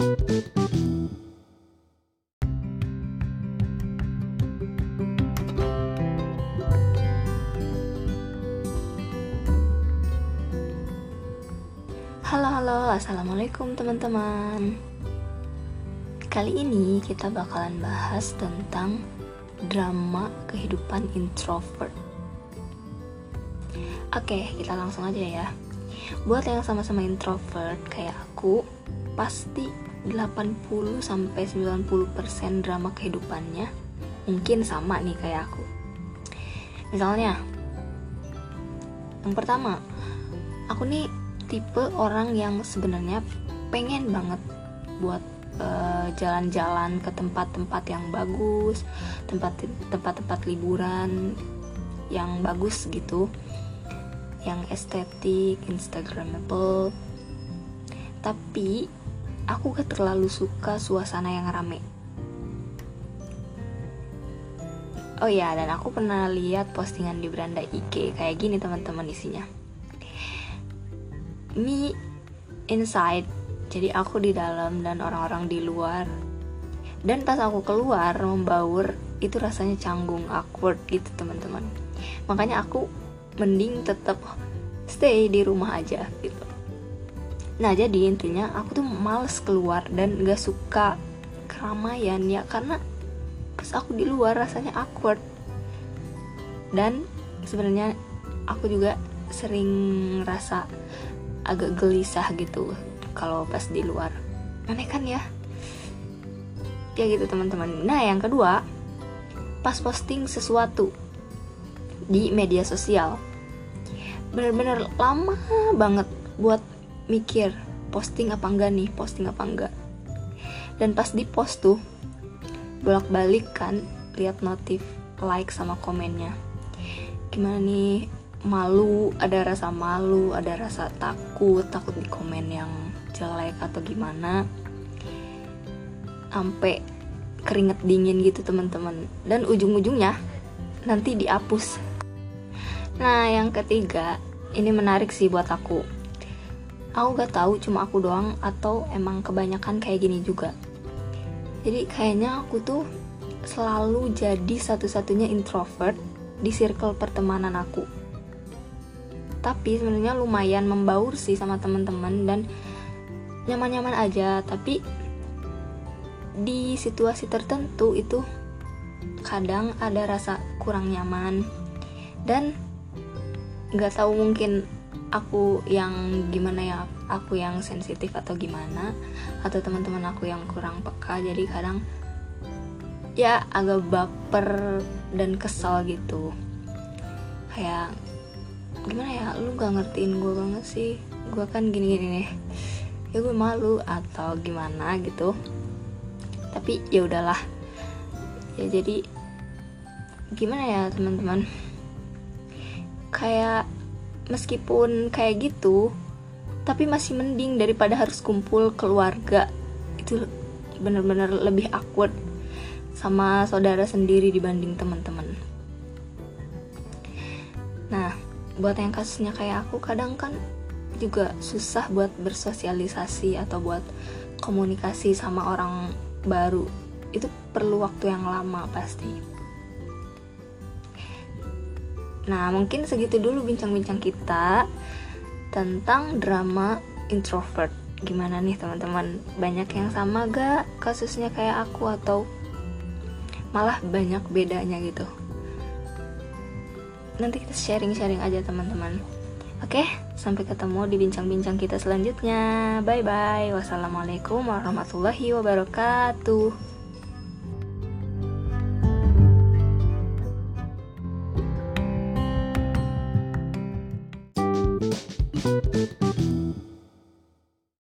Halo halo, assalamualaikum teman-teman. Kali ini kita bakalan bahas tentang drama kehidupan introvert. Oke, kita langsung aja ya. Buat yang sama-sama introvert kayak aku, pasti 80 sampai 90% drama kehidupannya mungkin sama nih kayak aku. Misalnya, yang pertama, aku nih tipe orang yang sebenarnya pengen banget buat eh, jalan-jalan uh, ke tempat-tempat yang bagus, tempat-tempat liburan yang bagus gitu, yang estetik, instagramable. Tapi aku gak terlalu suka suasana yang rame. Oh ya, dan aku pernah lihat postingan di beranda IG kayak gini teman-teman isinya. Me inside jadi aku di dalam dan orang-orang di luar. Dan pas aku keluar membaur itu rasanya canggung awkward gitu teman-teman. Makanya aku mending tetap stay di rumah aja gitu nah jadi intinya aku tuh males keluar dan gak suka keramaian ya karena pas aku di luar rasanya awkward. Dan sebenarnya aku juga sering rasa agak gelisah gitu kalau pas di luar. Aneh kan ya? Ya gitu teman-teman. Nah yang kedua pas posting sesuatu di media sosial. Bener-bener lama banget buat mikir posting apa enggak nih posting apa enggak. Dan pas di post tuh bolak-balik kan lihat notif like sama komennya. Gimana nih malu ada rasa malu ada rasa takut takut di komen yang jelek atau gimana. Sampai keringet dingin gitu teman-teman. Dan ujung-ujungnya nanti dihapus. Nah yang ketiga ini menarik sih buat aku aku gak tahu cuma aku doang atau emang kebanyakan kayak gini juga. Jadi kayaknya aku tuh selalu jadi satu-satunya introvert di circle pertemanan aku. Tapi sebenarnya lumayan membaur sih sama teman-teman dan nyaman-nyaman aja. Tapi di situasi tertentu itu kadang ada rasa kurang nyaman. Dan nggak tahu mungkin aku yang gimana ya aku yang sensitif atau gimana atau teman-teman aku yang kurang peka jadi kadang ya agak baper dan kesal gitu. Kayak gimana ya lu gak ngertiin gue banget sih. Gue kan gini-gini nih. Ya gue malu atau gimana gitu. Tapi ya udahlah. Ya jadi gimana ya teman-teman? Kayak meskipun kayak gitu tapi masih mending daripada harus kumpul keluarga. Itu bener-bener lebih awkward sama saudara sendiri dibanding teman-teman. Nah buat yang kasusnya kayak aku kadang kan juga susah buat bersosialisasi atau buat komunikasi sama orang baru. Itu perlu waktu yang lama pasti nah mungkin segitu dulu bincang-bincang kita tentang drama introvert gimana nih teman-teman banyak yang sama gak kasusnya kayak aku atau malah banyak bedanya gitu nanti kita sharing-sharing aja teman-teman Oke, sampai ketemu di bincang-bincang kita selanjutnya. Bye bye. Wassalamualaikum warahmatullahi wabarakatuh.